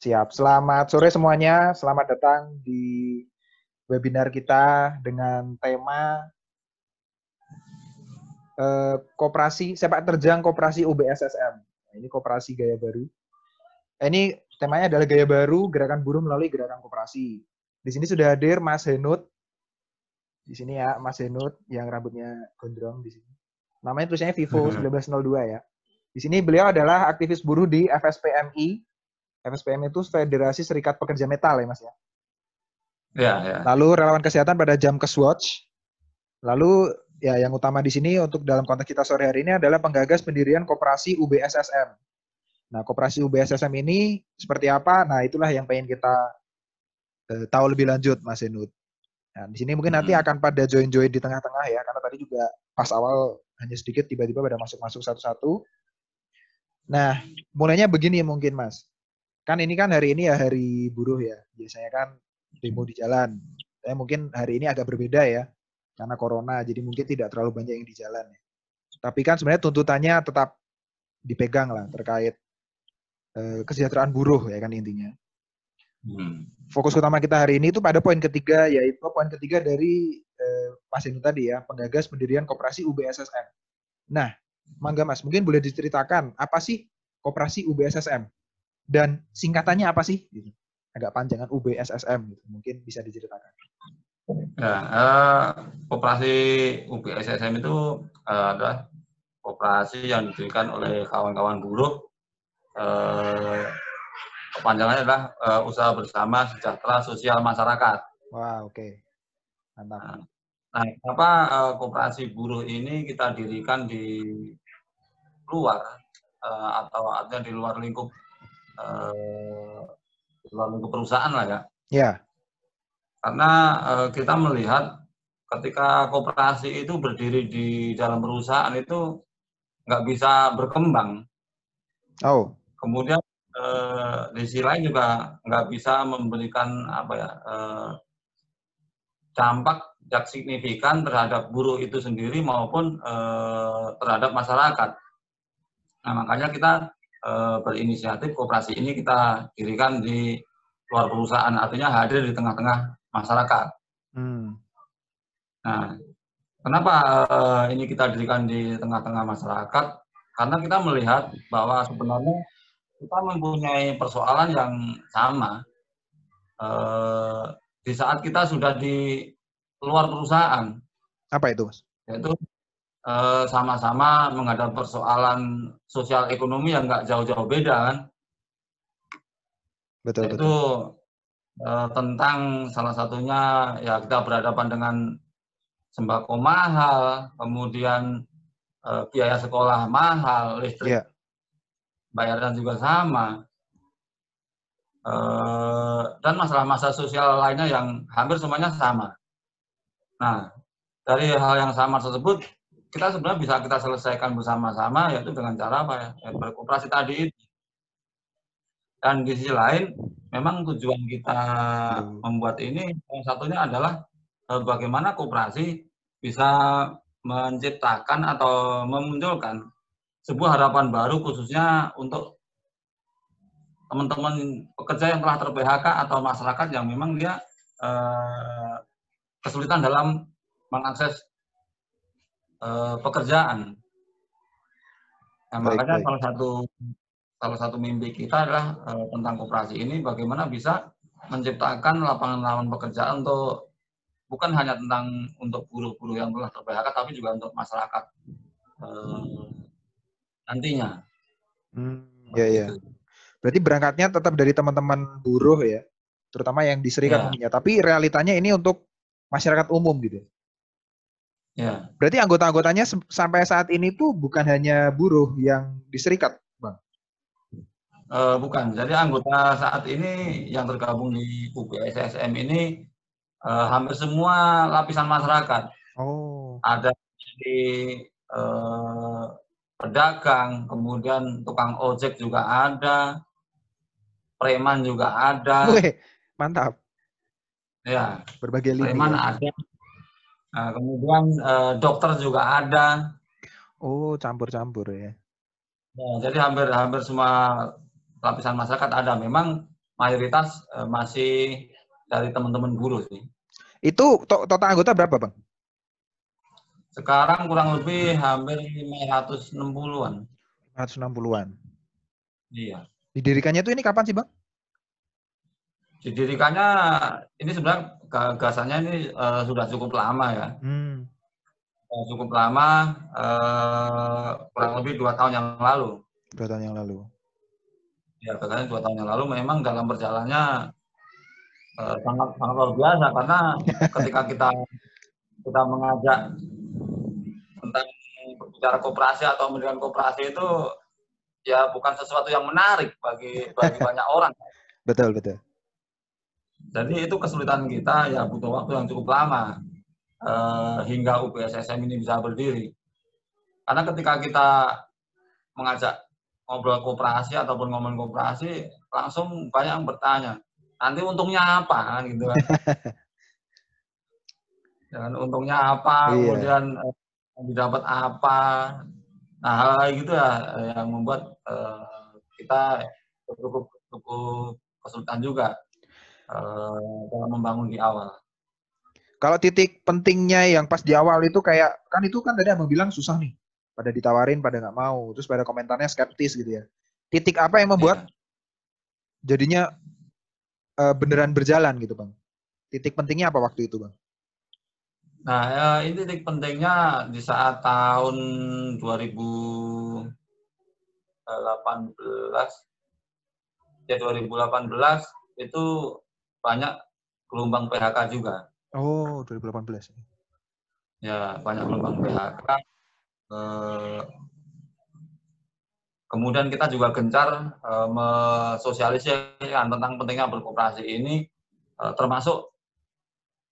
Siap. Selamat sore semuanya. Selamat datang di webinar kita dengan tema eh, Koperasi Sepak Terjang Koperasi UBSSM. Nah, ini koperasi gaya baru. Eh, ini temanya adalah gaya baru gerakan buruh melalui gerakan koperasi. Di sini sudah hadir Mas Henut. Di sini ya, Mas Henut yang rambutnya gondrong di sini. Namanya tulisannya Vivo 1902 ya. Di sini beliau adalah aktivis buruh di FSPMI, FSPM itu Federasi Serikat Pekerja Metal ya Mas ya. Ya, ya. Lalu relawan kesehatan pada jam Keswatch. Lalu ya yang utama di sini untuk dalam konteks kita sore hari ini adalah penggagas pendirian koperasi UBSSM. Nah, koperasi UBSSM ini seperti apa? Nah, itulah yang pengen kita uh, tahu lebih lanjut Mas Enut. Nah, di sini mungkin nanti hmm. akan pada join-join di tengah-tengah ya, karena tadi juga pas awal hanya sedikit tiba-tiba pada masuk-masuk satu-satu. Nah, mulainya begini mungkin Mas kan ini kan hari ini ya hari buruh ya. Biasanya kan demo di jalan. Saya mungkin hari ini agak berbeda ya. Karena corona, jadi mungkin tidak terlalu banyak yang di jalan. Ya. Tapi kan sebenarnya tuntutannya tetap dipegang lah terkait eh, kesejahteraan buruh ya kan intinya. Hmm. Fokus utama kita hari ini itu pada poin ketiga, yaitu poin ketiga dari eh, Mas tadi ya, penggagas pendirian koperasi UBSSM. Nah, Mangga Mas, mungkin boleh diceritakan apa sih koperasi UBSSM? Dan singkatannya apa sih? Gitu. Agak panjangan UBSSM gitu. Mungkin bisa diceritakan. Ya, uh, operasi UBSSM itu uh, adalah operasi yang didirikan oleh kawan-kawan buruh. Uh, kepanjangannya adalah uh, usaha bersama sejahtera sosial masyarakat. Wah, oke. Okay. Mantap. Nah, nah, apa uh, kooperasi buruh ini kita dirikan di luar uh, atau artinya di luar lingkup uh, ke perusahaan lah ya. Ya. Karena uh, kita melihat ketika kooperasi itu berdiri di dalam perusahaan itu nggak bisa berkembang. Oh. Kemudian uh, di sisi lain juga nggak bisa memberikan apa ya uh, dampak yang signifikan terhadap buruh itu sendiri maupun terhadap masyarakat. Nah makanya kita Eh, berinisiatif kooperasi ini kita dirikan di luar perusahaan, artinya hadir di tengah-tengah masyarakat. Hmm. Nah, kenapa uh, ini kita dirikan di tengah-tengah masyarakat? Karena kita melihat bahwa sebenarnya kita mempunyai persoalan yang sama uh, di saat kita sudah di luar perusahaan. Apa itu, Mas? Yaitu Eh, sama-sama menghadapi persoalan sosial ekonomi yang nggak jauh-jauh beda kan. Betul, Itu betul. Uh, tentang salah satunya ya kita berhadapan dengan sembako mahal, kemudian uh, biaya sekolah mahal, listrik yeah. bayaran juga sama. Uh, dan masalah-masalah sosial lainnya yang hampir semuanya sama. Nah, dari hal yang sama tersebut kita sebenarnya bisa kita selesaikan bersama-sama yaitu dengan cara apa ya, ya berkooperasi tadi itu. Dan di sisi lain, memang tujuan kita hmm. membuat ini salah satunya adalah eh, bagaimana kooperasi bisa menciptakan atau memunculkan sebuah harapan baru khususnya untuk teman-teman pekerja yang telah ter PHK atau masyarakat yang memang dia eh, kesulitan dalam mengakses uh, pekerjaan. Nah, baik, makanya baik. salah satu salah satu mimpi kita adalah uh, tentang koperasi ini bagaimana bisa menciptakan lapangan-lapangan pekerjaan untuk bukan hanya tentang untuk buruh-buruh yang telah ter tapi juga untuk masyarakat uh, nantinya. Hmm, ya ya. Berarti berangkatnya tetap dari teman-teman buruh ya, terutama yang di serikat ya. Tapi realitanya ini untuk masyarakat umum gitu. Ya. Berarti anggota-anggotanya sampai saat ini tuh bukan hanya buruh yang diserikat, Bang? Uh, bukan. Jadi anggota saat ini yang tergabung di UBSSM ini uh, hampir semua lapisan masyarakat. Oh. Ada di uh, pedagang, kemudian tukang ojek juga ada, preman juga ada. Wih, mantap. Ya. Berbagai lini. Preman ya. ada, Nah, kemudian eh, dokter juga ada. Oh, campur-campur ya. Nah, jadi hampir hampir semua lapisan masyarakat ada. Memang mayoritas uh, masih dari teman-teman buruh sih. Itu to total anggota berapa, Bang? Sekarang kurang lebih hampir 560-an. 560-an. Iya. Didirikannya itu ini kapan sih, Bang? Didirikannya ini sebenarnya gagasannya ini uh, sudah cukup lama ya. Hmm. Uh, cukup lama, uh, kurang lebih dua tahun yang lalu. Dua tahun yang lalu. Ya, katanya dua tahun yang lalu memang dalam perjalanannya uh, sangat sangat luar biasa karena ketika kita kita mengajak tentang berbicara kooperasi atau mendirikan kooperasi itu ya bukan sesuatu yang menarik bagi bagi banyak orang. Betul betul. Jadi itu kesulitan kita ya butuh waktu yang cukup lama uh, hingga UPSSM ini bisa berdiri. Karena ketika kita mengajak ngobrol kooperasi ataupun ngomong kooperasi, langsung banyak yang bertanya, nanti untungnya apa gitu kan. Dan untungnya apa, iya. kemudian uh, didapat apa. Nah hal-hal gitu ya yang membuat uh, kita cukup cukup kesulitan juga uh, dalam membangun di awal. Kalau titik pentingnya yang pas di awal itu kayak kan itu kan tadi abang bilang susah nih, pada ditawarin pada nggak mau, terus pada komentarnya skeptis gitu ya. Titik apa yang membuat yeah. jadinya uh, beneran berjalan gitu bang? Titik pentingnya apa waktu itu bang? Nah, ya, ini titik pentingnya di saat tahun 2018 ya 2018 itu banyak gelombang PHK juga. Oh, 2018. Ya, banyak gelombang PHK. Eh, kemudian kita juga gencar eh, mensosialisasikan tentang pentingnya berkooperasi ini, eh, termasuk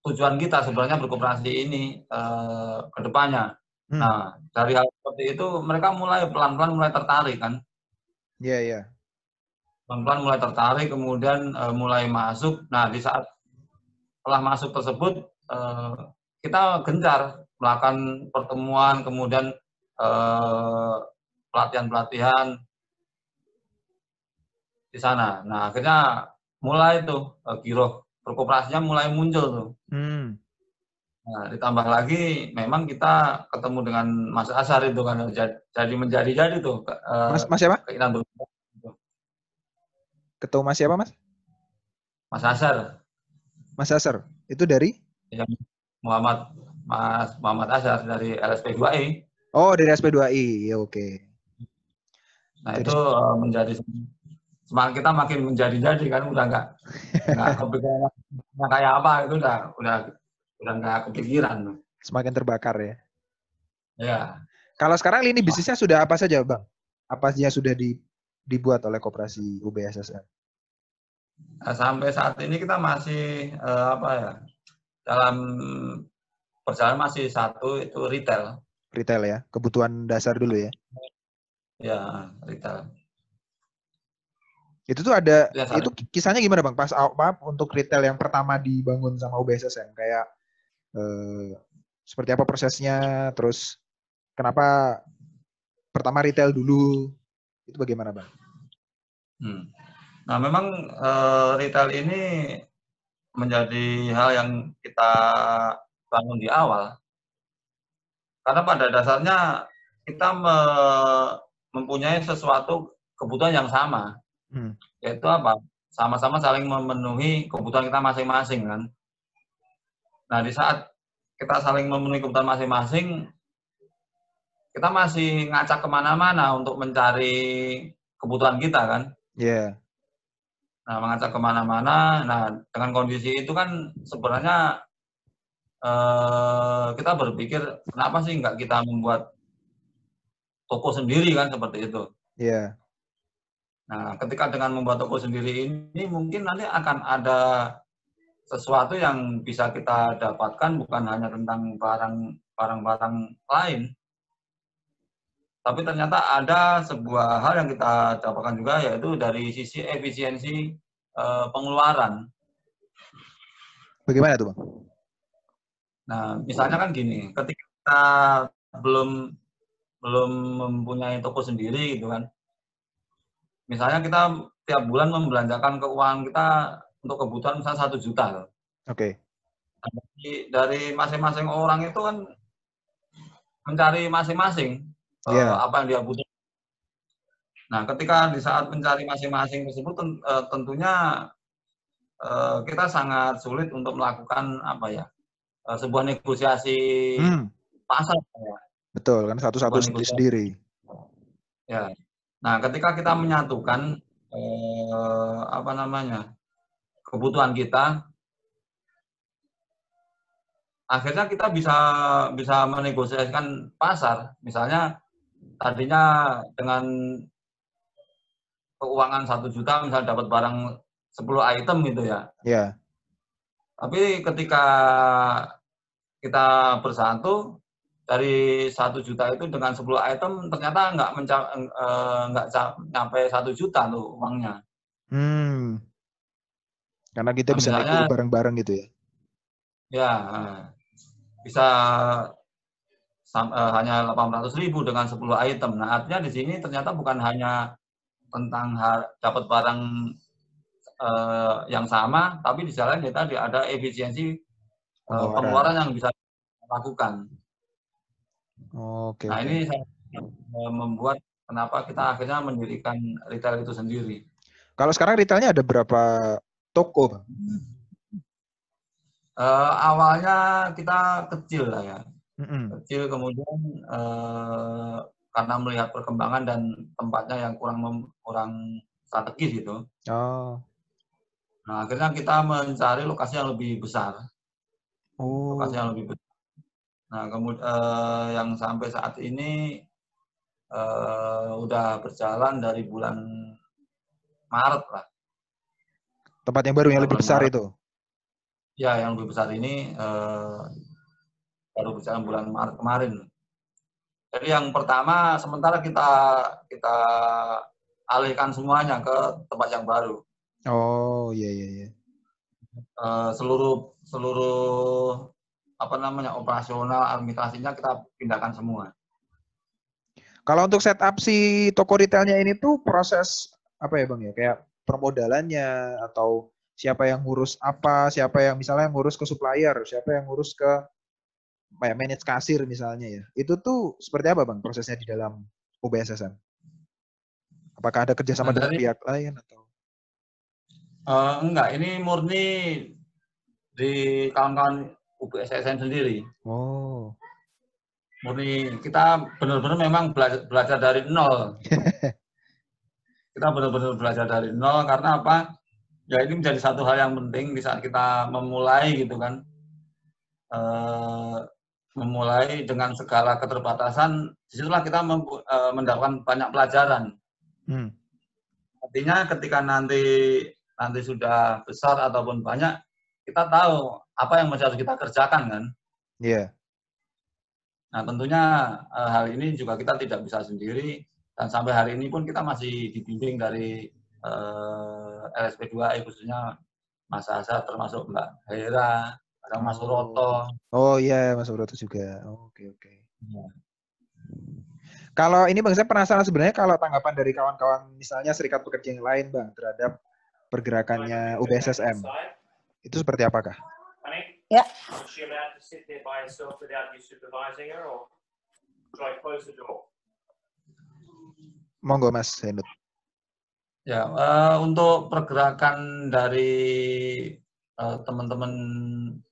tujuan kita sebenarnya berkooperasi ini eh, ke depannya. Hmm. Nah, dari hal seperti itu mereka mulai pelan-pelan mulai tertarik kan. Iya, yeah, iya. Yeah pelan-pelan mulai tertarik, kemudian uh, mulai masuk. Nah, di saat setelah masuk tersebut, uh, kita gencar melakukan pertemuan, kemudian pelatihan pelatihan-pelatihan di sana. Nah, akhirnya mulai tuh uh, giroh berkooperasinya mulai muncul tuh. Hmm. Nah, ditambah lagi memang kita ketemu dengan Mas Asar itu kan jadi menjadi jadi tuh. Uh, mas, mas siapa? Keinginan Ketua Mas siapa, Mas? Mas Asar. Mas Asar. Itu dari? Ya, Muhammad Mas Muhammad Asar dari LSP2I. Oh, dari LSP2I. Ya, oke. Okay. Nah, Jadi, itu uh, menjadi semakin kita makin menjadi-jadi kan udah nggak nggak kepikiran kayak apa itu udah udah udah nggak kepikiran. Semakin terbakar ya. Ya. Kalau sekarang ini bisnisnya sudah apa saja, Bang? Apa saja sudah di dibuat oleh koperasi UBSSM? Nah, sampai saat ini kita masih uh, apa ya dalam perjalanan masih satu itu retail. Retail ya, kebutuhan dasar dulu ya. Ya, retail. Itu tuh ada ya, itu kisahnya gimana Bang? Pas apa untuk retail yang pertama dibangun sama UBSSM kayak eh, seperti apa prosesnya terus kenapa pertama retail dulu itu bagaimana, Bang? Hmm. Nah, memang uh, retail ini menjadi hal yang kita bangun di awal. Karena pada dasarnya kita me mempunyai sesuatu kebutuhan yang sama. Hmm. Yaitu apa? Sama-sama saling memenuhi kebutuhan kita masing-masing kan. Nah, di saat kita saling memenuhi kebutuhan masing-masing, kita masih ngacak ke mana-mana untuk mencari kebutuhan kita kan. Iya. Yeah. Nah, mengacak ke mana-mana. Nah, dengan kondisi itu kan sebenarnya eh, kita berpikir kenapa sih nggak kita membuat toko sendiri kan seperti itu. Iya. Yeah. Nah, ketika dengan membuat toko sendiri ini mungkin nanti akan ada sesuatu yang bisa kita dapatkan bukan hanya tentang barang barang-barang lain, tapi ternyata ada sebuah hal yang kita dapatkan juga yaitu dari sisi efisiensi uh, pengeluaran. Bagaimana tuh, Bang? Nah, misalnya kan gini, ketika kita belum belum mempunyai toko sendiri gitu kan. misalnya kita tiap bulan membelanjakan keuangan kita untuk kebutuhan misalnya satu juta. Oke. Okay. Dari, dari masing-masing orang itu kan mencari masing-masing yeah. Iya. uh, apa yang dia butuh. Nah, ketika di saat mencari masing-masing tersebut eh, tentunya uh, kita sangat sulit untuk melakukan apa ya uh, sebuah negosiasi hmm. pasar. Ya. Betul, kan satu-satu sendiri-sendiri. Ya. Nah, ketika kita menyatukan eh, apa namanya kebutuhan kita, akhirnya kita bisa bisa menegosiasikan pasar. Misalnya tadinya dengan keuangan satu juta misalnya dapat barang 10 item gitu ya. Iya. Yeah. Tapi ketika kita bersatu, dari satu juta itu dengan 10 item ternyata nggak eh, nggak nyampe satu juta tuh uangnya. Hmm. Karena kita nah, bisa naik bareng-bareng gitu ya? Ya, bisa uh, hanya 800 ribu dengan 10 item. Nah, artinya di sini ternyata bukan hanya tentang dapat barang uh, yang sama, tapi di sana kita ada efisiensi uh, pengeluaran yang bisa lakukan. Oke. Nah ini saya membuat kenapa kita akhirnya mendirikan retail itu sendiri. Kalau sekarang retailnya ada berapa toko, bang? Uh, awalnya kita kecil lah ya, mm-hmm. kecil kemudian uh, karena melihat perkembangan dan tempatnya yang kurang mem- kurang strategis itu. Oh. Nah akhirnya kita mencari lokasi yang lebih besar. Oh. Lokasi yang lebih besar Nah, kemudian uh, yang sampai saat ini uh, udah berjalan dari bulan Maret lah. Tempat yang baru yang lebih besar Maret. itu? Ya, yang lebih besar ini uh, baru berjalan bulan Maret kemarin. Jadi yang pertama sementara kita kita alihkan semuanya ke tempat yang baru. Oh iya iya iya. Uh, seluruh seluruh apa namanya operasional administrasinya kita pindahkan semua. Kalau untuk setup si toko retailnya ini tuh proses apa ya bang ya kayak permodalannya atau siapa yang ngurus apa, siapa yang misalnya yang ngurus ke supplier, siapa yang ngurus ke kayak manage kasir misalnya ya. Itu tuh seperti apa bang prosesnya di dalam UBSSM? Apakah ada kerjasama nah, dengan pihak lain atau? Uh, enggak, ini murni di kawan-kawan UPSSN sendiri. Oh. Murni kita benar-benar memang belajar, belajar dari nol. kita benar-benar belajar dari nol karena apa? Ya ini menjadi satu hal yang penting di saat kita memulai gitu kan. E, memulai dengan segala keterbatasan, di situlah kita e, mendapatkan banyak pelajaran. Hmm. Artinya ketika nanti nanti sudah besar ataupun banyak, kita tahu apa yang masih harus kita kerjakan kan. Iya. Yeah. Nah tentunya uh, hal ini juga kita tidak bisa sendiri dan sampai hari ini pun kita masih dibimbing dari eh, LSP2 khususnya Mas Asa termasuk Mbak Hera, ada Mas Suroto. Oh iya Mas Suroto juga. Oke oh, oke. Ya. Kalau ini Bang, saya penasaran sebenarnya kalau tanggapan dari kawan-kawan misalnya serikat pekerja yang lain Bang terhadap pergerakannya UBSSM. Itu seperti apakah? Door? Monggo Mas Henut. Ya, uh, untuk pergerakan dari eh, teman-teman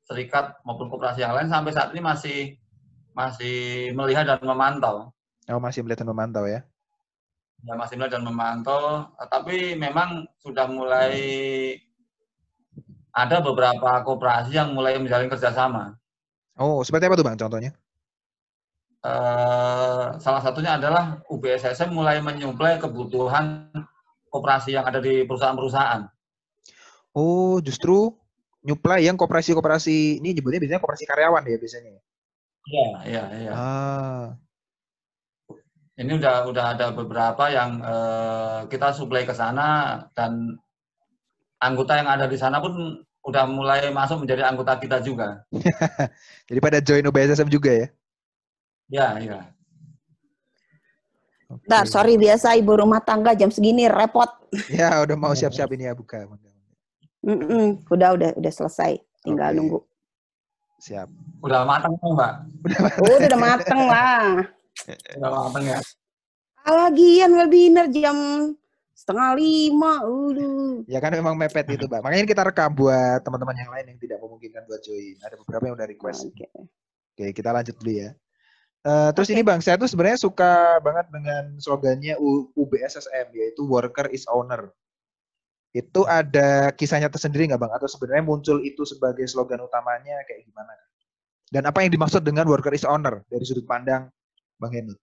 serikat maupun koperasi yang lain sampai saat ini masih masih melihat dan memantau. Oh, masih melihat dan memantau ya? Ya, masih melihat dan memantau. Tapi memang sudah mulai ada beberapa kooperasi yang mulai menjalin kerjasama. Oh, seperti apa tuh bang contohnya? Uh, salah satunya adalah UBSSM mulai menyuplai kebutuhan kooperasi yang ada di perusahaan-perusahaan. Oh, justru nyuplai yang kooperasi-kooperasi ini nyebutnya biasanya kooperasi karyawan ya biasanya. Iya, iya, iya. Ah. Ini udah udah ada beberapa yang uh, kita suplai ke sana dan anggota yang ada di sana pun udah mulai masuk menjadi anggota kita juga. Jadi pada join UBSSM juga ya? Ya, ya. Oke. Bentar, sorry biasa ibu rumah tangga jam segini repot. Ya, udah mau siap-siap ini ya buka. Mm-mm, udah udah udah selesai, tinggal Oke. nunggu. Siap. Udah matang tuh, Mbak. Oh, udah mateng lah. Udah matang ya. Ah, Lagian webinar jam setengah lima, udah. Ya kan memang mepet itu, Mbak. Makanya kita rekam buat teman-teman yang lain yang tidak memungkinkan buat join. Ada beberapa yang udah request. Oke. Oke, kita lanjut dulu ya. Eh, terus Oke. ini Bang, saya tuh sebenarnya suka banget dengan slogannya U- UBSSM yaitu Worker is Owner. Itu ada kisahnya tersendiri nggak Bang? Atau sebenarnya muncul itu sebagai slogan utamanya kayak gimana? Dan apa yang dimaksud dengan Worker is Owner dari sudut pandang Bang Henut?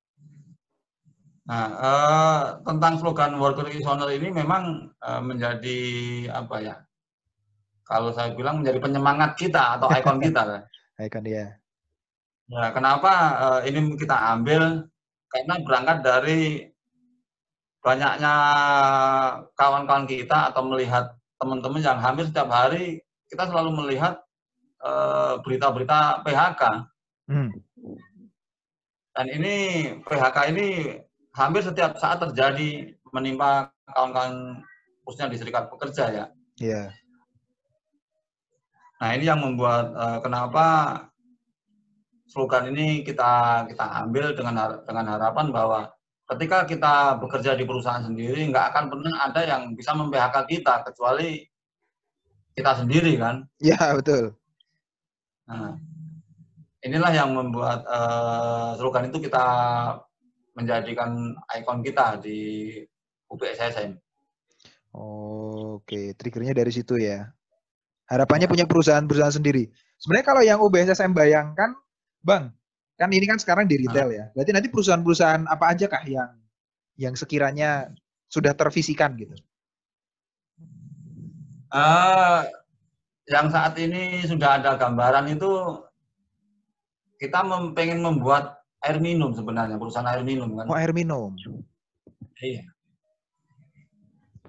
Nah, eh, tentang slogan worker is owner ini memang eh, menjadi apa ya? Kalau saya bilang menjadi penyemangat kita atau ikon kita. kan. Icon dia. Ya, kenapa eh, ini kita ambil? Karena berangkat dari banyaknya kawan-kawan kita atau melihat teman-teman yang hampir setiap hari kita selalu melihat eh, berita-berita PHK. Hmm. Dan ini PHK ini hampir setiap saat terjadi menimpa kawan-kawan khususnya di serikat pekerja ya. Iya. Nah ini yang membuat eh, kenapa slogan ini kita kita ambil dengan har- dengan harapan bahwa ketika kita bekerja di perusahaan sendiri nggak akan pernah ada yang bisa mem-PHK kita kecuali kita sendiri kan. Iya, betul. Nah, inilah yang membuat eh, slogan itu kita menjadikan ikon kita di UBSSM. Oke, triggernya dari situ ya. Harapannya punya perusahaan-perusahaan sendiri. Sebenarnya kalau yang UBSSM bayangkan, Bang, kan ini kan sekarang di retail ya. Berarti nanti perusahaan-perusahaan apa aja kah yang yang sekiranya sudah tervisikan gitu? Eh, yang saat ini sudah ada gambaran itu kita mem- pengen membuat air minum sebenarnya perusahaan air minum kan. Oh, air minum. Iya.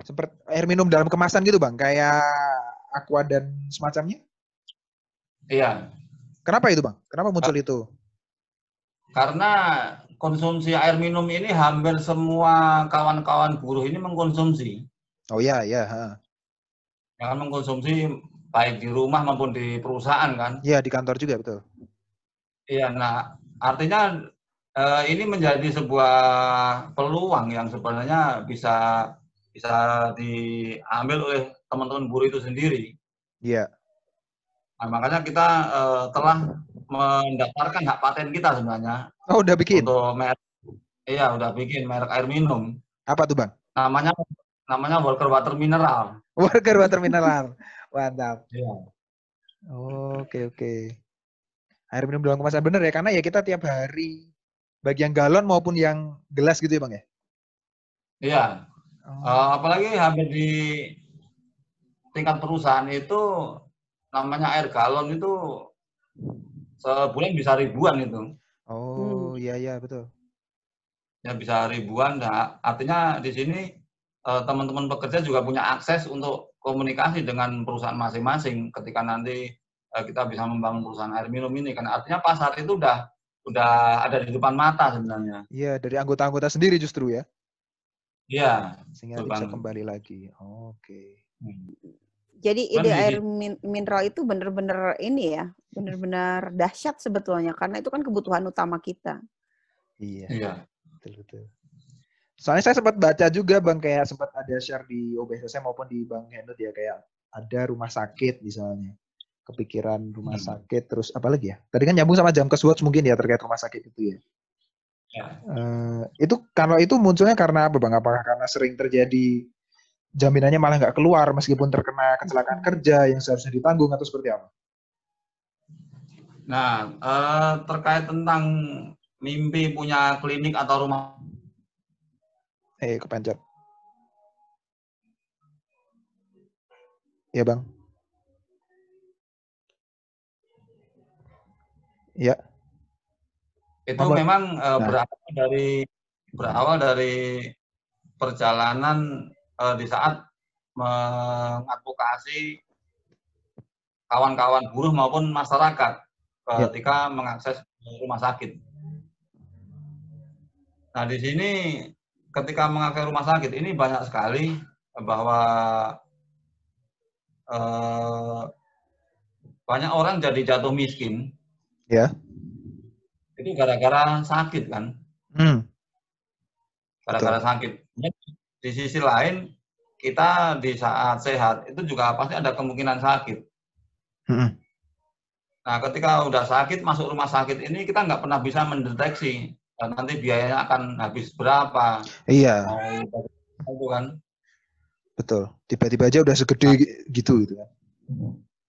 Seperti air minum dalam kemasan gitu, Bang, kayak aqua dan semacamnya. Iya. Kenapa itu, Bang? Kenapa muncul itu? Karena konsumsi air minum ini hampir semua kawan-kawan buruh ini mengkonsumsi. Oh iya, iya, ha. Yang mengkonsumsi baik di rumah maupun di perusahaan kan. Iya, di kantor juga, betul. Iya, nah artinya eh, ini menjadi sebuah peluang yang sebenarnya bisa bisa diambil oleh teman-teman buruh itu sendiri. Iya. Nah, makanya kita eh, telah mendaftarkan hak paten kita sebenarnya Oh, udah bikin. untuk merek. Iya, udah bikin merek air minum. Apa tuh, Bang? Namanya namanya Walker Water Mineral. Worker water mineral. Mantap. Iya. Oke, oke. Air minum dalam kemasan bener ya, karena ya kita tiap hari baik yang galon maupun yang gelas gitu ya bang ya. Iya. Oh, Eh, apalagi hampir di tingkat perusahaan itu namanya air galon itu sebulan bisa ribuan itu. oh iya iya betul. Ya bisa ribuan. Nah, artinya di sini eh, teman-teman pekerja juga punya akses untuk komunikasi dengan perusahaan masing-masing ketika nanti eh, kita bisa membangun perusahaan air minum ini kan artinya pasar itu udah udah ada di depan mata sebenarnya. Iya dari anggota-anggota sendiri justru ya, Iya. sehingga bisa kembali lagi. Oke. Jadi ide di- air min- mineral itu benar-benar ini ya, benar-benar dahsyat sebetulnya karena itu kan kebutuhan utama kita. Iya Iya. betul betul. Soalnya saya sempat baca juga bang kayak sempat ada share di OBSSM maupun di Bang Henut ya kayak ada rumah sakit misalnya kepikiran rumah Hmm. sakit terus apa lagi ya? Tadi kan nyambung sama jam Watch mungkin ya terkait rumah sakit itu ya. Ya. Eh, itu kalau itu munculnya karena apa bang? Apakah karena sering terjadi jaminannya malah nggak keluar meskipun terkena kecelakaan kerja yang seharusnya ditanggung atau seperti apa? Nah, eh, terkait tentang mimpi punya klinik atau rumah Eh, kepencet. Iya bang. Iya. itu memang eh, Nah. berawal dari berawal dari perjalanan eh, di saat mengadvokasi kawan-kawan buruh maupun masyarakat Ya. ketika mengakses rumah sakit. Nah, di sini ketika mengakses rumah sakit ini banyak sekali bahwa eh, banyak orang jadi jatuh miskin. Ya. Itu gara-gara sakit kan, Hmm. gara-gara sakit. Di sisi lain, kita di saat sehat itu juga pasti ada kemungkinan sakit. Mm-mm. Nah, ketika udah sakit masuk rumah sakit ini kita nggak pernah bisa mendeteksi dan nanti biayanya akan habis berapa. Iya, itu kan. betul. Tiba-tiba aja udah segede gitu gitu kan.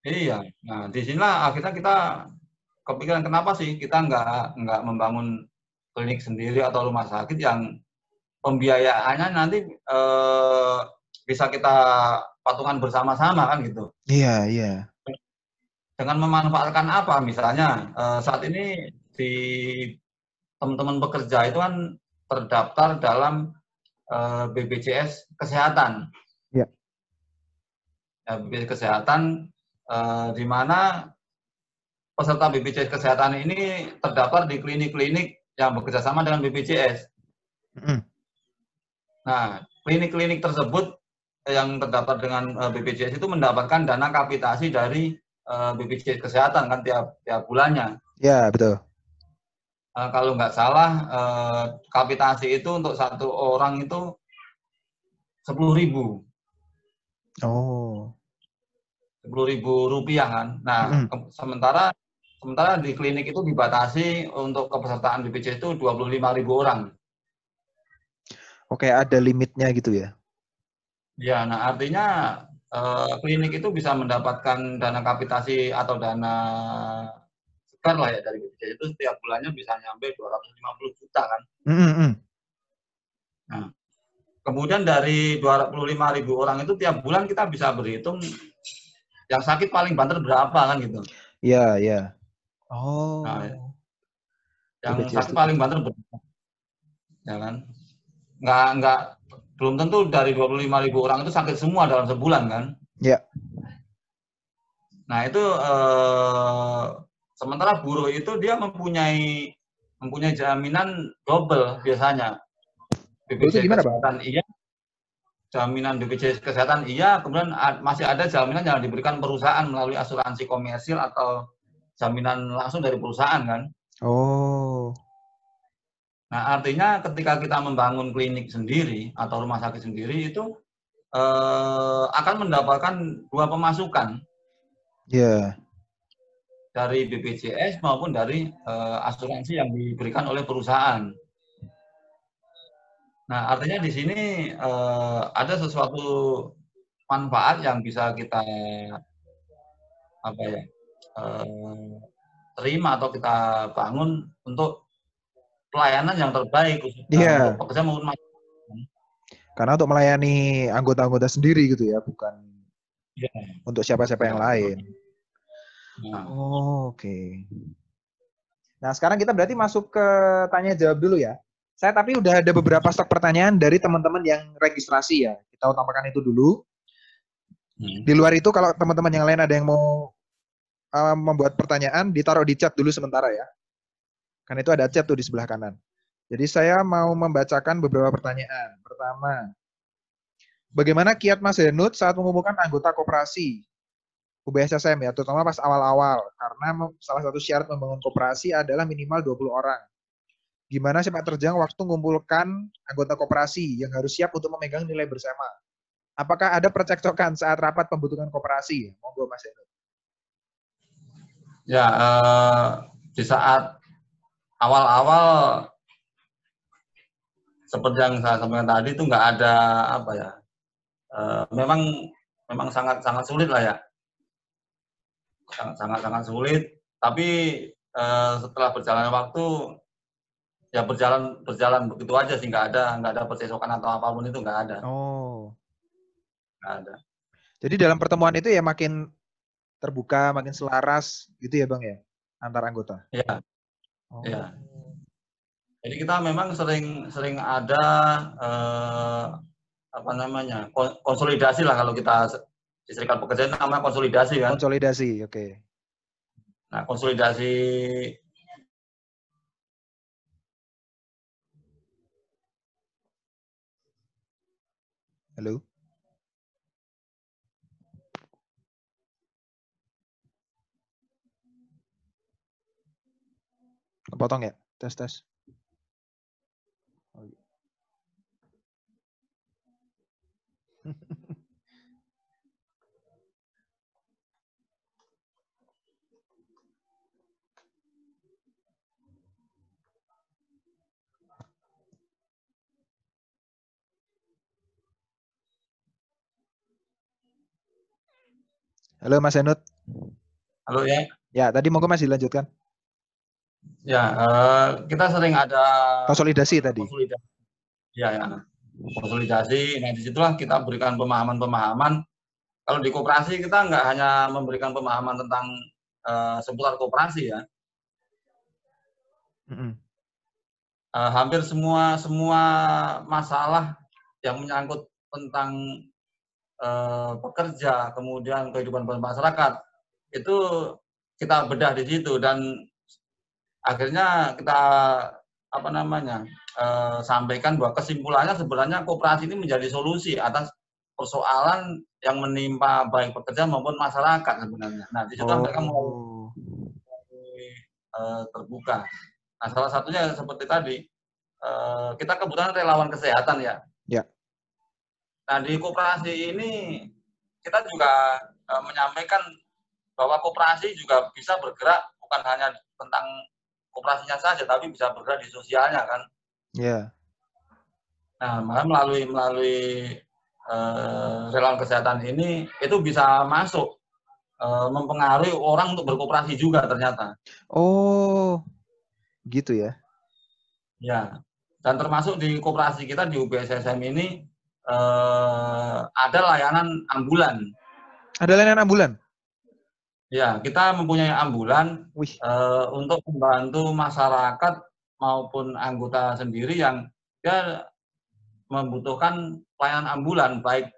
Iya. Nah, di sinilah akhirnya kita kepikiran kenapa sih kita nggak nggak membangun klinik sendiri atau rumah sakit yang pembiayaannya nanti eh, bisa kita patungan bersama-sama kan gitu. Iya, iya. Dengan memanfaatkan apa? Misalnya eh, saat ini di teman-teman pekerja itu kan terdaftar dalam eh, BPJS Kesehatan. Ya. Ya, BPJS Kesehatan eh, di mana peserta BPJS Kesehatan ini terdaftar di klinik-klinik yang bekerja sama dengan BPJS. Mm-mm. Nah, klinik-klinik tersebut yang terdaftar dengan eh, BPJS itu mendapatkan dana kapitasi dari eh, BPJS Kesehatan kan tiap tiap bulannya. Ya, betul. Eh, kalau nggak salah kapitasi itu untuk satu orang itu sepuluh ribu, Oh. sepuluh ribu rupiah kan. Nah, ke- sementara sementara di klinik itu dibatasi untuk kepesertaan BPJS itu 25 ribu orang. Oke, ada limitnya gitu ya. Ya, nah artinya eh, klinik itu bisa mendapatkan dana kapitasi atau dana segar lah ya dari BPJS itu setiap bulannya bisa nyampe 250 juta kan. Mm-mm. Kemudian dari 25 ribu orang itu tiap bulan kita bisa berhitung yang sakit paling banter berapa kan gitu. Iya, iya. Oh. Nah, Yang BPJS sakit itu. paling banter berapa. Ya kan. Nggak, nggak, belum tentu dari 25 ribu orang itu sakit semua dalam sebulan kan. Iya. Nah itu eh, sementara buruh itu dia mempunyai mempunyai jaminan double biasanya. Itu gimana, Bang? kesehatan iya, jaminan BPJS kesehatan iya, kemudian masih ada jaminan yang diberikan perusahaan melalui asuransi komersil atau jaminan langsung dari perusahaan kan. Oh. Nah artinya ketika kita membangun klinik sendiri atau rumah sakit sendiri itu eh, akan mendapatkan dua pemasukan. Iya. dari BPJS maupun dari eh, asuransi yang diberikan oleh perusahaan. Nah, artinya di sini eh, ada sesuatu manfaat yang bisa kita apa ya eh, terima atau kita bangun untuk pelayanan yang terbaik khususnya Iya. untuk pekerja maupun masyarakat. Karena untuk melayani anggota-anggota sendiri gitu ya, bukan Iya. untuk siapa-siapa yang lain. Nah, Oh, oke. Nah, sekarang kita berarti masuk ke tanya jawab dulu ya. Saya tapi udah ada beberapa stok pertanyaan dari teman-teman yang registrasi ya. Kita utamakan itu dulu. hmm. Di luar itu kalau teman-teman yang lain ada yang mau uh, membuat pertanyaan, ditaruh di chat dulu sementara ya. Kan itu ada chat tuh di sebelah kanan. Jadi saya mau membacakan beberapa pertanyaan. Pertama, bagaimana kiat Mas Henut saat mengumpulkan anggota koperasi UBSSM ya, terutama pas awal-awal. Karena salah satu syarat membangun koperasi adalah minimal 20 orang. Gimana sih Pak Terjang waktu mengumpulkan anggota koperasi yang harus siap untuk memegang nilai bersama? Apakah ada percekcokan saat rapat pembentukan koperasi? Monggo Mas Henut. Ya, eh, di saat awal-awal seperti yang saya sampaikan tadi itu nggak ada apa ya, eh, memang memang sangat sangat sulit lah ya, sangat sangat sangat sulit. Tapi eh, setelah berjalannya waktu ya berjalan berjalan begitu aja sih nggak ada nggak ada percecokan atau apa pun itu nggak ada Oh. nggak ada. Jadi dalam pertemuan itu ya makin terbuka, makin selaras gitu ya Bang ya antar anggota. Ya. Oh. Ya. Jadi kita memang sering sering ada eh, apa namanya konsolidasi lah kalau kita di serikat pekerja namanya konsolidasi kan. Konsolidasi, oke. Okay. Nah konsolidasi Halo. Kepotong ya? Tes, tes. Oh, iya. Halo Mas Enut. Halo ya. Ya, tadi monggo Mas dilanjutkan. Ya, eh, kita sering ada Konsolidasi tadi. konsolidasi. Ya, ya. Konsolidasi. Nah, di situlah kita berikan pemahaman-pemahaman. Kalau di koperasi kita nggak hanya memberikan pemahaman tentang eh, seputar koperasi ya. Mm-mm. Eh, hampir semua semua masalah yang menyangkut tentang eh, pekerja, kemudian kehidupan bermasyarakat itu kita bedah di situ dan akhirnya kita apa namanya eh, sampaikan bahwa kesimpulannya sebenarnya kooperasi ini menjadi solusi atas persoalan yang menimpa baik pekerja maupun masyarakat sebenarnya. Nah, di situ mereka mau Oh. eh, terbuka. Nah, salah satunya seperti tadi, eh, kita kebetulan relawan kesehatan ya. Ya. Nah, di koperasi ini kita juga eh, menyampaikan bahwa koperasi juga bisa bergerak bukan hanya tentang koperasinya saja, tapi bisa bergerak di sosialnya kan. Ya. Nah, malah melalui melalui eh, relawan kesehatan ini itu bisa masuk eh, mempengaruhi orang untuk berkooperasi juga ternyata. Oh. Gitu ya. Ya, dan termasuk di koperasi kita di UBSSM ini eh, ada layanan ambulan. Ada layanan ambulan? Ya, kita mempunyai ambulan Wih. eh, untuk membantu masyarakat maupun anggota sendiri yang dia membutuhkan pelayanan ambulan, baik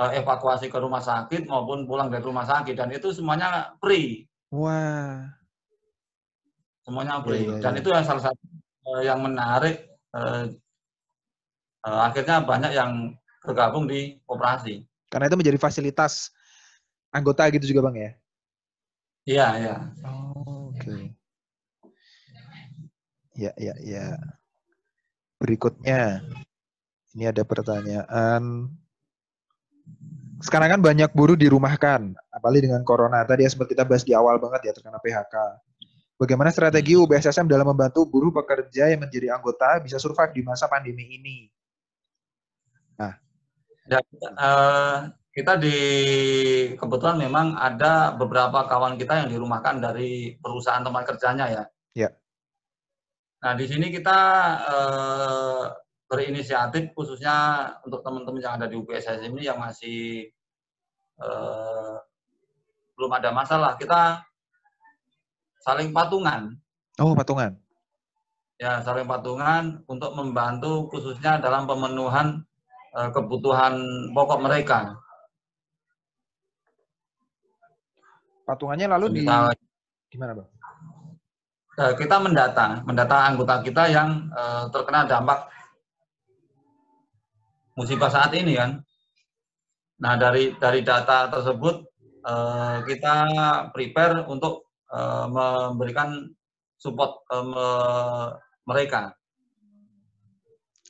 eh, evakuasi ke rumah sakit maupun pulang dari rumah sakit, dan itu semuanya free, Wah. semuanya Iya, free. iya, Dan iya. itu yang salah satu eh, yang menarik. eh, eh, akhirnya banyak yang bergabung di koperasi. Karena itu menjadi fasilitas anggota gitu juga Bang ya? Iya, iya. Oh, oke. Ya, ya, ya. Berikutnya, ini ada pertanyaan. Sekarang kan banyak buruh dirumahkan, apalagi dengan corona. Tadi ya sempat kita bahas di awal banget ya terkena PHK. Bagaimana strategi UBSSM dalam membantu buruh pekerja yang menjadi anggota bisa survive di masa pandemi ini? Ya, eh, kita di kebetulan memang ada beberapa kawan kita yang dirumahkan dari perusahaan tempat kerjanya ya. Ya. Nah di sini kita eh, berinisiatif khususnya untuk teman-teman yang ada di UPSS ini yang masih eh, belum ada masalah. Kita saling patungan Oh, patungan. ya saling patungan untuk membantu khususnya dalam pemenuhan eh, kebutuhan pokok mereka. Patungannya lalu di gimana, Bang? eh, kita mendata, mendata anggota kita yang eh, terkena dampak musibah saat ini kan. Nah dari dari data tersebut eh, kita prepare untuk eh, memberikan support ke me- mereka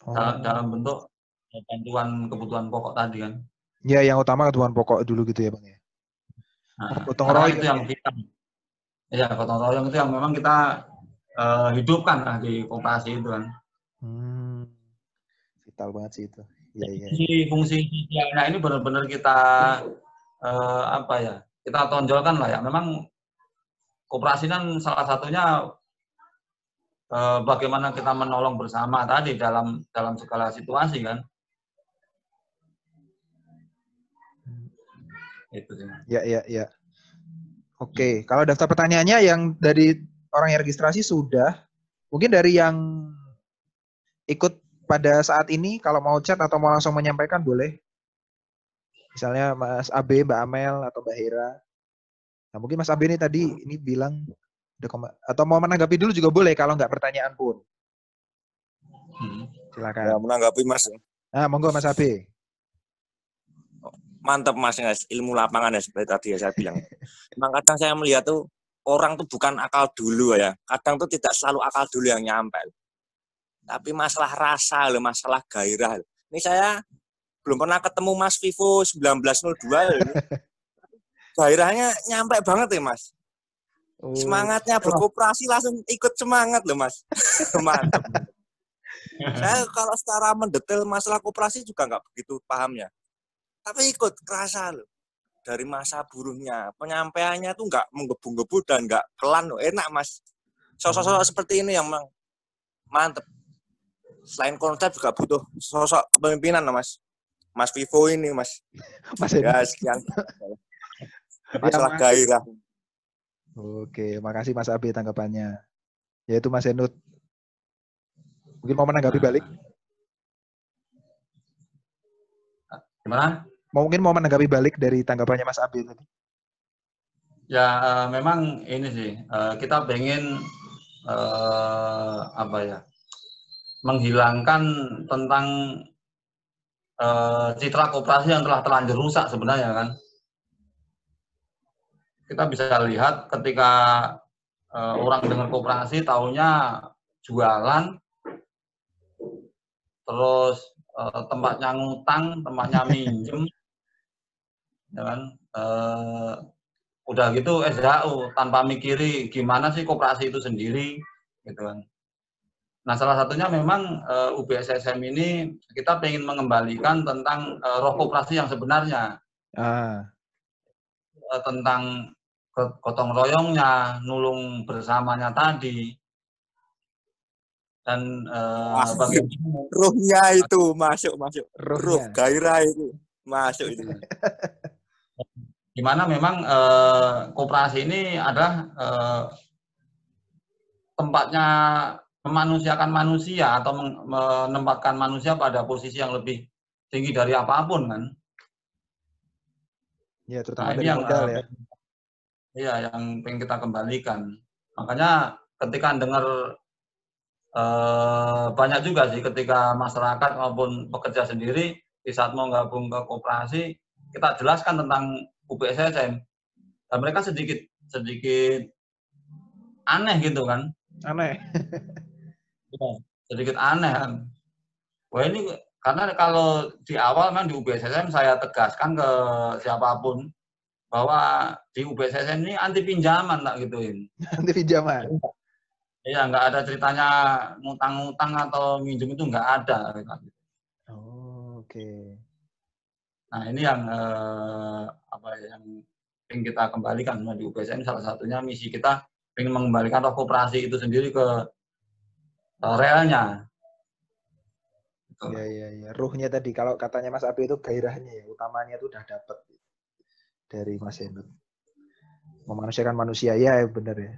Oh. dalam, dalam bentuk bantuan kebutuhan pokok tadi kan. Ya, yang utama kebutuhan pokok dulu gitu ya, Bang ya. Nah, Gotong royong itu yang ya. kita, ya gotong royong itu yang memang kita eh, hidupkan lah di koperasi itu kan. Hmm. Vital banget sih itu. Iya, iya. fungsi fungsi sosialnya ini benar-benar kita eh, apa ya kita tonjolkan lah ya memang koperasi kan salah satunya eh, bagaimana kita menolong bersama tadi dalam dalam segala situasi kan itu sih Ya, ya, ya. Oke, kalau daftar pertanyaannya yang dari orang yang registrasi sudah, mungkin dari yang ikut pada saat ini, kalau mau chat atau mau langsung menyampaikan boleh. Misalnya Mas Abe, Mbak Amel, atau Mbak Hera. Nah, mungkin Mas Abe ini tadi ini bilang atau mau menanggapi dulu juga boleh kalau nggak pertanyaan pun. Hmm. Silakan. Ya, menanggapi Mas. Nah, monggo Mas Abe. Mantap mas guys ilmu lapangan ya seperti tadi ya saya bilang. Memang kadang saya melihat tuh orang tuh bukan akal dulu ya. Kadang tuh tidak selalu akal dulu yang nyampe. Tapi masalah rasa loh masalah gairah loh. ini saya belum pernah ketemu Mas Vivo 1902 loh. gairahnya nyampe banget ya mas. Oh, semangatnya berkooperasi langsung ikut semangat loh mas. Mantap saya kalau secara mendetail masalah kooperasi juga nggak begitu paham ya tapi ikut kerasa loh dari masa buruhnya penyampaiannya tuh nggak menggebu-gebu dan nggak pelan loh enak mas. Sosok-sosok seperti ini yang memang mantep. Selain konsep juga butuh sosok kepemimpinan loh mas. Mas Vivo ini mas. Mas ya sekian. Masalah Mas- gairah. Oke, makasih Mas Abi tanggapannya. Yaitu Mas Henut. Mungkin mau menanggapi balik? Gimana? Mungkin mau menanggapi balik dari tanggapannya Mas Abi tadi. Ya eh, memang ini sih eh, kita pengen eh, apa ya menghilangkan tentang eh, citra koperasi yang telah terlanjur rusak sebenarnya kan. Kita bisa lihat ketika eh, orang dengar koperasi taunya jualan terus eh, tempatnya ngutang, tempatnya minjem, ya kan? Eh, udah gitu SHU tanpa mikiri gimana sih koperasi itu sendiri gitu kan. Nah salah satunya memang eh, UBSSM ini kita pengen mengembalikan tentang eh, roh koperasi yang sebenarnya. Ah, eh, tentang gotong royongnya, nulung bersamanya tadi. Dan eh, bagaimana? Ruhnya itu masuk masuk. Ruh gairah itu masuk itu di mana memang eh, koperasi ini adalah eh, tempatnya memanusiakan manusia atau men- menempatkan manusia pada posisi yang lebih tinggi dari apa pun kan. Ya, Nah, terutama ini dari yang modal eh, ya. Iya, yang pengen kita kembalikan. Makanya ketika dengar eh, banyak juga sih ketika masyarakat maupun pekerja sendiri di saat mau gabung ke koperasi, kita jelaskan tentang UPSSM. Dan mereka sedikit sedikit aneh gitu kan. Aneh. Ya, sedikit aneh kan. Wah ini karena kalau di awal memang di UBSSM saya tegaskan ke siapa pun bahwa di UBSSM ini anti pinjaman tak gituin. Nanti pinjaman. Iya nggak ada ceritanya ngutang-ngutang atau minjem itu nggak ada. Oh, oke. Nah ini yang eh, apa ya, yang ingin kita kembalikan di UBSM salah satunya misi kita ingin mengembalikan roh koperasi itu sendiri ke eh, realnya. Gitu. Iya, iya, iya. Ruhnya tadi, kalau katanya Mas Abi itu gairahnya ya, utamanya itu udah dapet dari Mas Henut. Memanusiakan manusia, ya benar ya.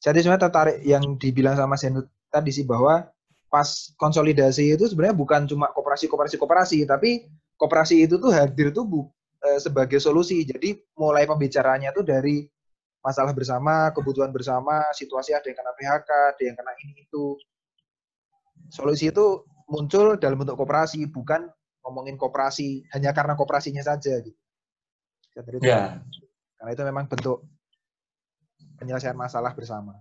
Jadi sebenarnya tertarik yang dibilang sama Mas tadi sih bahwa pas konsolidasi itu sebenarnya bukan cuma koperasi-koperasi koperasi, tapi koperasi itu tuh hadir tuh bu, eh, sebagai solusi. Jadi mulai pembicaraannya tuh dari masalah bersama, kebutuhan bersama, situasi ada yang kena PHK, ada yang kena ini itu. Solusi itu muncul dalam bentuk koperasi, bukan ngomongin koperasi hanya karena koperasinya saja gitu. Itu- Ya. Karena itu memang bentuk penyelesaian masalah bersama.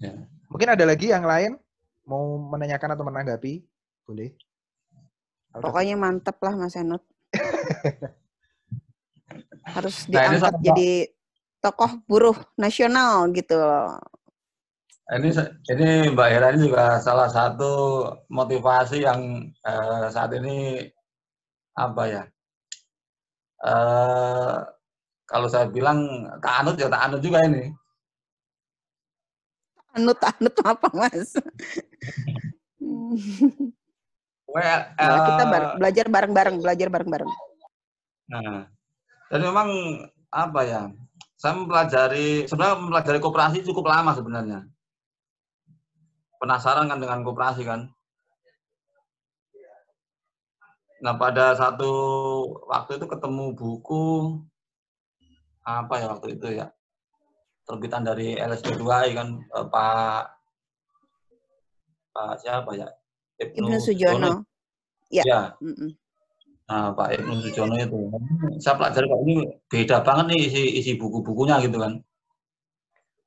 Ya. Mungkin ada lagi yang lain mau menanyakan atau menanggapi? Boleh. Pokoknya mantep lah Mas Enut. Harus Nah, ini diangkat jadi tokoh buruh nasional gitu loh. Ini se- ini Mbak Hera ini juga salah satu motivasi yang eh, saat ini apa ya? Eh, kalau saya bilang tak anut ya tak anut juga ini. Anut-anut apa Mas? Well, Nah, kita eh, bar- belajar bareng-bareng, belajar bareng-bareng. Nah, dan memang apa ya? Saya mempelajari sebenarnya mempelajari koperasi cukup lama sebenarnya. Penasaran kan dengan koperasi kan? Nah, pada satu waktu itu ketemu buku apa ya waktu itu ya? Terbitan dari LSD2I kan eh, Pak Pak siapa ya? Ibnu Sujono. Ya. Ya, Mm-mm. Nah, Pak Ibnu Sujono itu. Saya pelajari kok ini beda banget nih isi isi buku-bukunya gitu kan.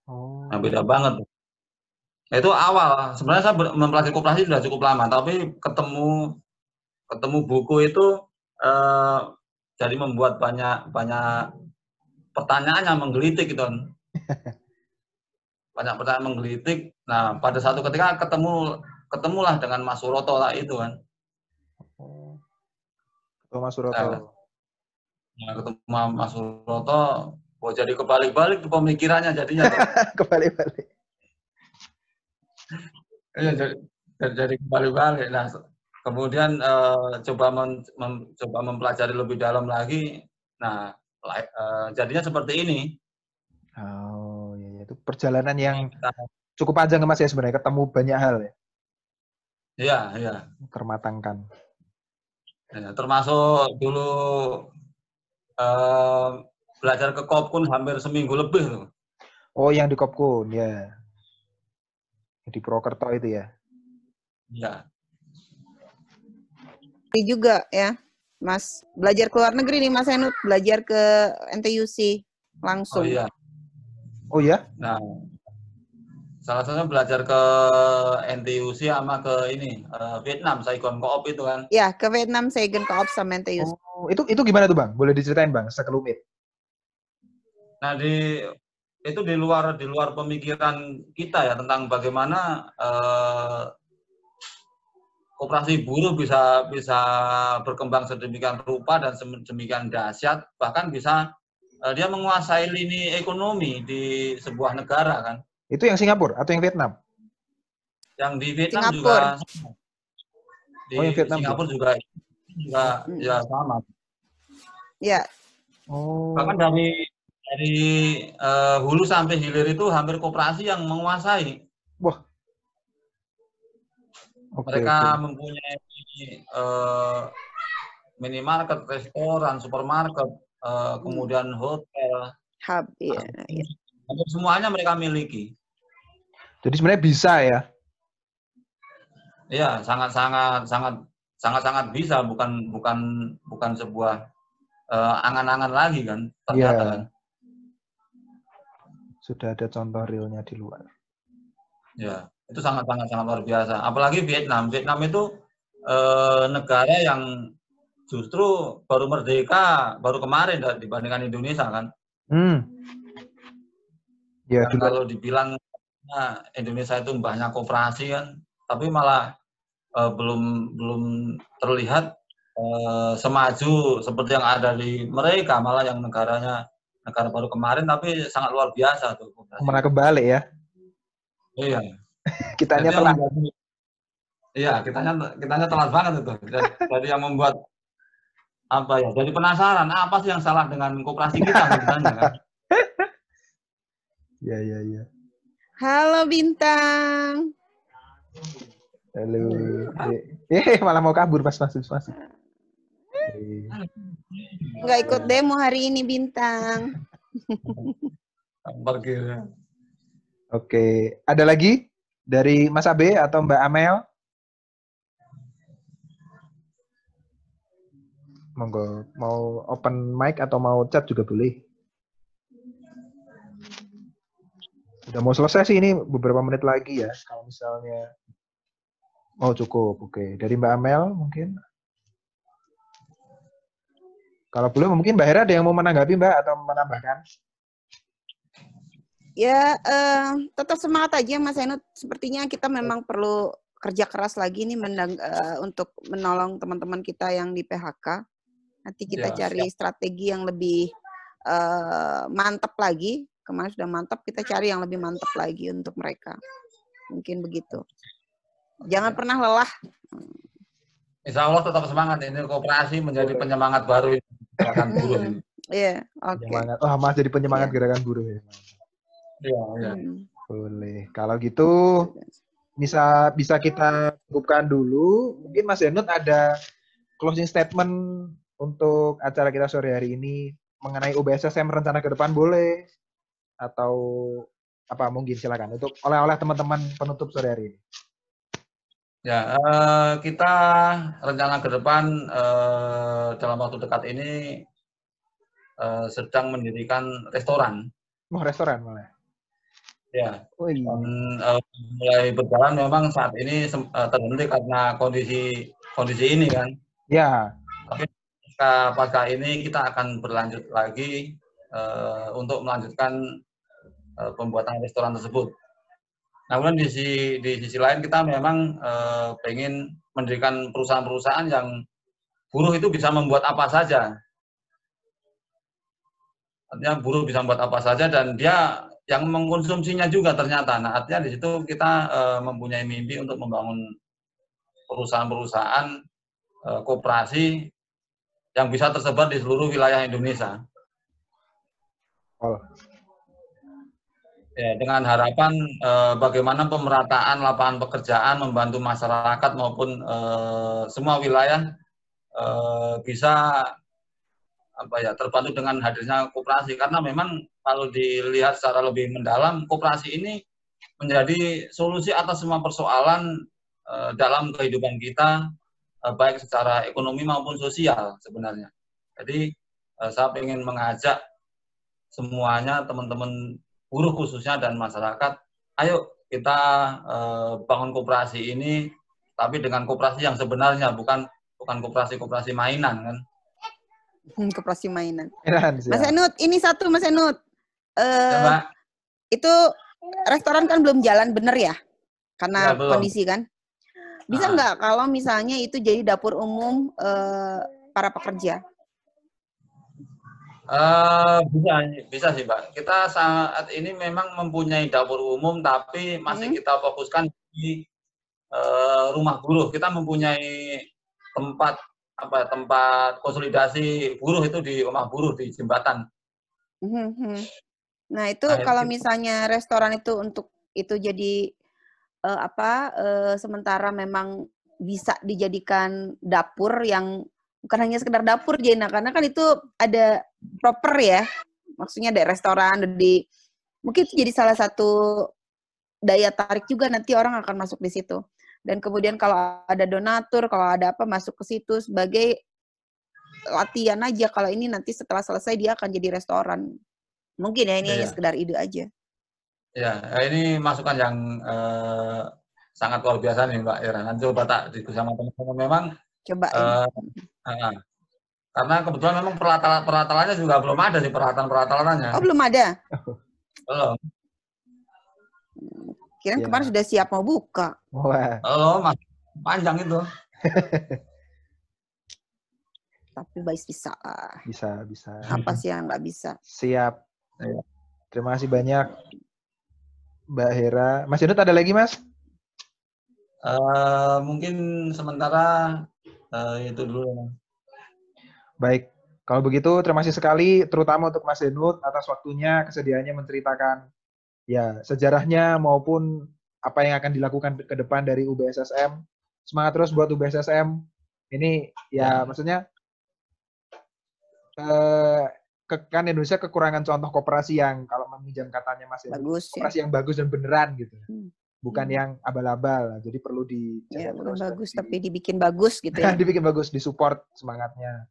Oh. Nah, beda banget. Nah, itu awal. Sebenarnya saya mempelajari koperasi sudah cukup lama, tapi ketemu ketemu buku itu eh, jadi membuat banyak banyak pertanyaan yang menggelitik gitu kan. Banyak pertanyaan menggelitik. Nah, pada satu ketika ketemu ketemulah dengan Mas Suroto lah itu kan. Oh. Ketua Mas Suroto. Nah, Nah, ketemu Mas Suroto, kok jadi kebalik-balik tuh pemikirannya jadinya. Kembali-balik. Iya, jadi, jadi- jadi kembali-balik. Nah, kemudian eh, coba men- mem- coba mempelajari lebih dalam lagi. Nah, eh, jadinya seperti ini. Oh, iya, iya. itu perjalanan yang Kita- cukup panjang Mas ya sebenarnya ketemu banyak hal ya, Iya, iya. termatangkan. Ya, termasuk dulu eh, belajar ke Kopkun hampir seminggu lebih tuh. Oh, yang di Kopkun ya. Di Prokerto itu ya. Iya. Ini juga ya, Mas. Belajar ke luar negeri nih Mas Henut, belajar ke NTUC Oh langsung. iya. Oh ya? Nah, salah satunya belajar ke NTUC sama ke ini eh, Vietnam, Saigon Co-op itu kan. Ya, ke Vietnam Saigon Co-op sama NTUC. Oh, itu itu gimana tuh Bang? Boleh diceritain Bang, sekelumit. Nah di itu di luar di luar pemikiran kita ya tentang bagaimana eh, koperasi buruh bisa bisa berkembang sedemikian rupa dan sedemikian dahsyat bahkan bisa eh, dia menguasai lini ekonomi di sebuah negara kan Itu yang Singapura atau yang Vietnam? yang di Vietnam Singapura. juga di Oh, yang Vietnam Singapura juga juga Hmm. ya sama Ya, Oh. bahkan dari dari eh, hulu sampai hilir itu hampir koperasi yang menguasai Oke, mereka oke. mempunyai eh, minimarket, restoran, supermarket, eh, kemudian hotel, hub. Ya, ya. Hampir semuanya mereka miliki. Jadi sebenarnya bisa ya. Iya, sangat sangat sangat sangat sangat bisa, bukan bukan bukan sebuah eh, angan-angan lagi kan ternyata Iya. kan. Sudah ada contoh realnya di luar. Ya, itu sangat sangat sangat luar biasa. Apalagi Vietnam. Vietnam itu eh, negara yang justru baru merdeka baru kemarin dibandingkan Indonesia kan. Hmm. Ya, Kan dulu kalau dibilang nah, Indonesia itu banyak koperasi kan, tapi malah eh, belum belum terlihat eh, semaju seperti yang ada di mereka, malah yang negaranya negara baru kemarin, tapi sangat luar biasa tuh. koperasi. ke mana kebalik ya. Iya. Kitanya yang telah. menjadi- Iya, kitanya kitanya telat banget itu. Jadi, jadi yang membuat apa ya? Jadi penasaran apa sih yang salah dengan koperasi kita sebenarnya kan? Ya, ya, ya. Halo Bintang. Halo. Eh, malah mau kabur pas masuk masuk. Eh, Nggak ikut demo hari ini Bintang. Oke, ada lagi dari Mas Abe atau Mbak Amel? Monggo, mau open mic atau mau chat juga boleh. Udah mau selesai sih ini beberapa menit lagi ya. Kalau misalnya Oh cukup, oke. Dari Mbak Amel mungkin. Kalau belum mungkin Mbak Hera ada yang mau menanggapi Mbak atau menambahkan? Ya, eh, tetap semangat aja Mas Henut. Sepertinya kita memang perlu kerja keras lagi nih mendang, eh, untuk menolong teman-teman kita yang di PHK. Nanti kita Ya, cari strategi yang lebih eh, mantap lagi. Kemarin sudah mantap, kita cari yang lebih mantap lagi untuk mereka. Mungkin begitu. Jangan pernah lelah. Insya Allah tetap semangat ini kooperasi menjadi penyemangat baru ini, gerakan buruh. Iya, oke. Penyemangat. Oh, Mas jadi penyemangat gerakan buruh ya. Iya, iya. Hmm. Boleh. Kalau gitu bisa bisa kita cukupkan dulu. Mungkin Mas Denut ada closing statement untuk acara kita sore hari ini mengenai UBSSM rencana ke depan boleh atau apa mungkin silakan untuk oleh-oleh teman-teman penutup sore hari ini. Ya, eh, kita rencana ke depan eh, dalam waktu dekat ini eh, sedang mendirikan restoran. Mau restoran malah. Ya, mulai berjalan memang saat ini terhenti karena kondisi kondisi ini kan. Ya, Pasca, pasca ini kita akan berlanjut lagi untuk melanjutkan eh, pembuatan restoran tersebut. Namun di sisi, di sisi lain kita memang eh, pengen mendirikan perusahaan-perusahaan yang buruh itu bisa membuat apa saja. Artinya buruh bisa membuat apa saja dan dia yang mengkonsumsinya juga ternyata. Nah, artinya di situ kita eh, mempunyai mimpi untuk membangun perusahaan-perusahaan eh, koperasi yang bisa tersebar di seluruh wilayah Indonesia. Oh. Ya, dengan harapan eh, bagaimana pemerataan lapangan pekerjaan membantu masyarakat maupun eh, semua wilayah eh, bisa apa ya terbantu dengan hadirnya koperasi karena memang kalau dilihat secara lebih mendalam koperasi ini menjadi solusi atas semua persoalan eh, dalam kehidupan kita eh, baik secara ekonomi maupun sosial sebenarnya. Jadi eh, saya ingin mengajak semuanya teman-teman buruh khususnya dan masyarakat, ayo kita eh, bangun koperasi ini, tapi dengan koperasi yang sebenarnya bukan bukan koperasi-koperasi mainan kan. Hmm, Koperasi mainan. Mas Enut, ini satu Mas Enut. Ya, Eh Mbak. itu restoran kan belum jalan bener ya? Karena Ya, belum. kondisi kan. Bisa Ah. nggak kalau misalnya itu jadi dapur umum eh, para pekerja? Eh, bisa bisa sih Mbak. Kita saat ini memang mempunyai dapur umum, tapi masih Hmm. kita fokuskan di eh, rumah buruh. Kita mempunyai tempat apa tempat konsolidasi buruh itu di rumah buruh di jembatan. Mhm, mhm. Nah itu Nah, itu kalau kita- misalnya restoran itu untuk itu jadi eh, apa eh, sementara memang bisa dijadikan dapur yang bukan hanya sekedar dapur Jena karena kan itu ada proper ya maksudnya ada restoran ada di mungkin itu jadi salah satu daya tarik juga nanti orang akan masuk di situ dan kemudian kalau ada donatur kalau ada apa masuk ke situ sebagai latihan aja kalau ini nanti setelah selesai dia akan jadi restoran mungkin ya ini hanya Iya. sekedar ide aja Ya, ini masukan yang eh, sangat luar biasa nih Mbak Ira. Nanti coba tak diskusi sama teman-teman. Memang coba eh, eh, karena kebetulan memang peralatan peralatannya juga belum ada sih peralatan peralatannya. oh belum ada Belum. kirain Ya. kemarin sudah siap mau buka Wah, Belum, masih panjang itu. tapi baik bisa lah. bisa, bisa. apa sih yang nggak bisa Siap. Iya. Terima kasih banyak, Mbak Hera. Mas Yunus ada lagi, Mas? Eh, mungkin sementara eh, itu dulu. ya. Baik. Kalau begitu, terima kasih sekali, terutama untuk Mas Denut atas waktunya, kesediaannya menceritakan ya sejarahnya maupun apa yang akan dilakukan ke depan dari UBSSM. Semangat terus buat UBSSM. Ini ya, Ya. maksudnya eh, ke- kan Indonesia kekurangan contoh koperasi yang kalau meminjam katanya Mas bagus ya koperasi yang bagus dan beneran gitu. Hmm. Bukan Hmm. yang abal-abal. Jadi perlu ya dijaga bukan terus bagus di- tapi dibikin bagus gitu ya dibikin bagus, disupport semangatnya.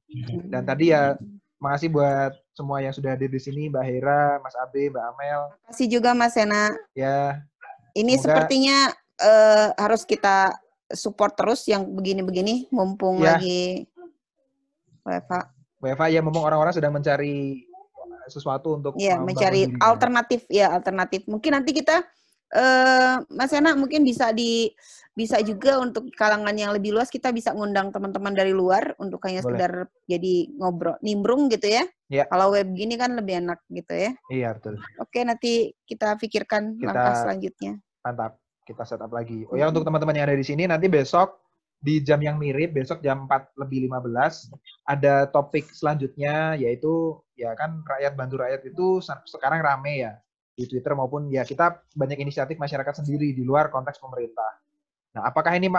Dan tadi ya Makasih buat semua yang sudah hadir di sini, Mbak Hera, Mas Abe, Mbak Amel. kasih juga Mas Sena Ya, ini Semoga- sepertinya eh, harus kita support terus yang begini-begini mumpung Ya. lagi Mbak Eva, ya memang orang-orang sedang mencari sesuatu untuk ya mencari alternatif ya alternatif mungkin nanti kita eh Mas Sena mungkin bisa di bisa juga untuk kalangan yang lebih luas kita bisa ngundang teman-teman dari luar untuk hanya sekedar jadi ngobrol nimbrung gitu ya. Ya. Kalau web gini kan lebih enak gitu ya. Iya, betul. Oke, nanti kita pikirkan Kita- langkah selanjutnya. Mantap. Kita setup lagi. Oh ya, untuk teman-teman yang ada di sini, nanti besok di jam yang mirip, besok jam 4 lebih 15, ada topik selanjutnya, yaitu, ya kan rakyat bantu rakyat itu sekarang rame ya, di Twitter maupun ya kita banyak inisiatif masyarakat sendiri di luar konteks pemerintah. Nah, apakah ini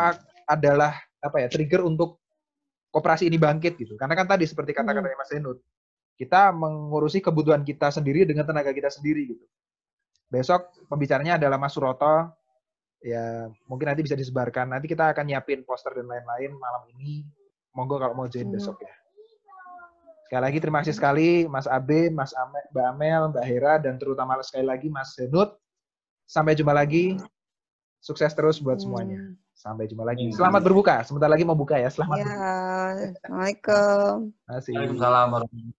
adalah apa ya trigger untuk koperasi ini bangkit gitu? Karena kan tadi seperti kata-katanya Mas Denut, kita mengurusi kebutuhan kita sendiri dengan tenaga kita sendiri gitu. Besok pembicaranya adalah Mas Suroto, ya mungkin nanti bisa disebarkan. Nanti kita akan nyiapin poster dan lain-lain malam ini. Monggo kalau mau join Hmm. besok ya. Sekali lagi terima kasih sekali Mas Abe, Mas Ame, Mbak Amel, Mbak Hera, dan terutama sekali lagi Mas Henut. Sampai jumpa lagi. Sukses terus buat semuanya. Hmm. Sampai jumpa lagi. Hmm. Selamat berbuka. Sebentar lagi mau buka ya. Selamat. Ya, Assalamualaikum. Waalaikumsalam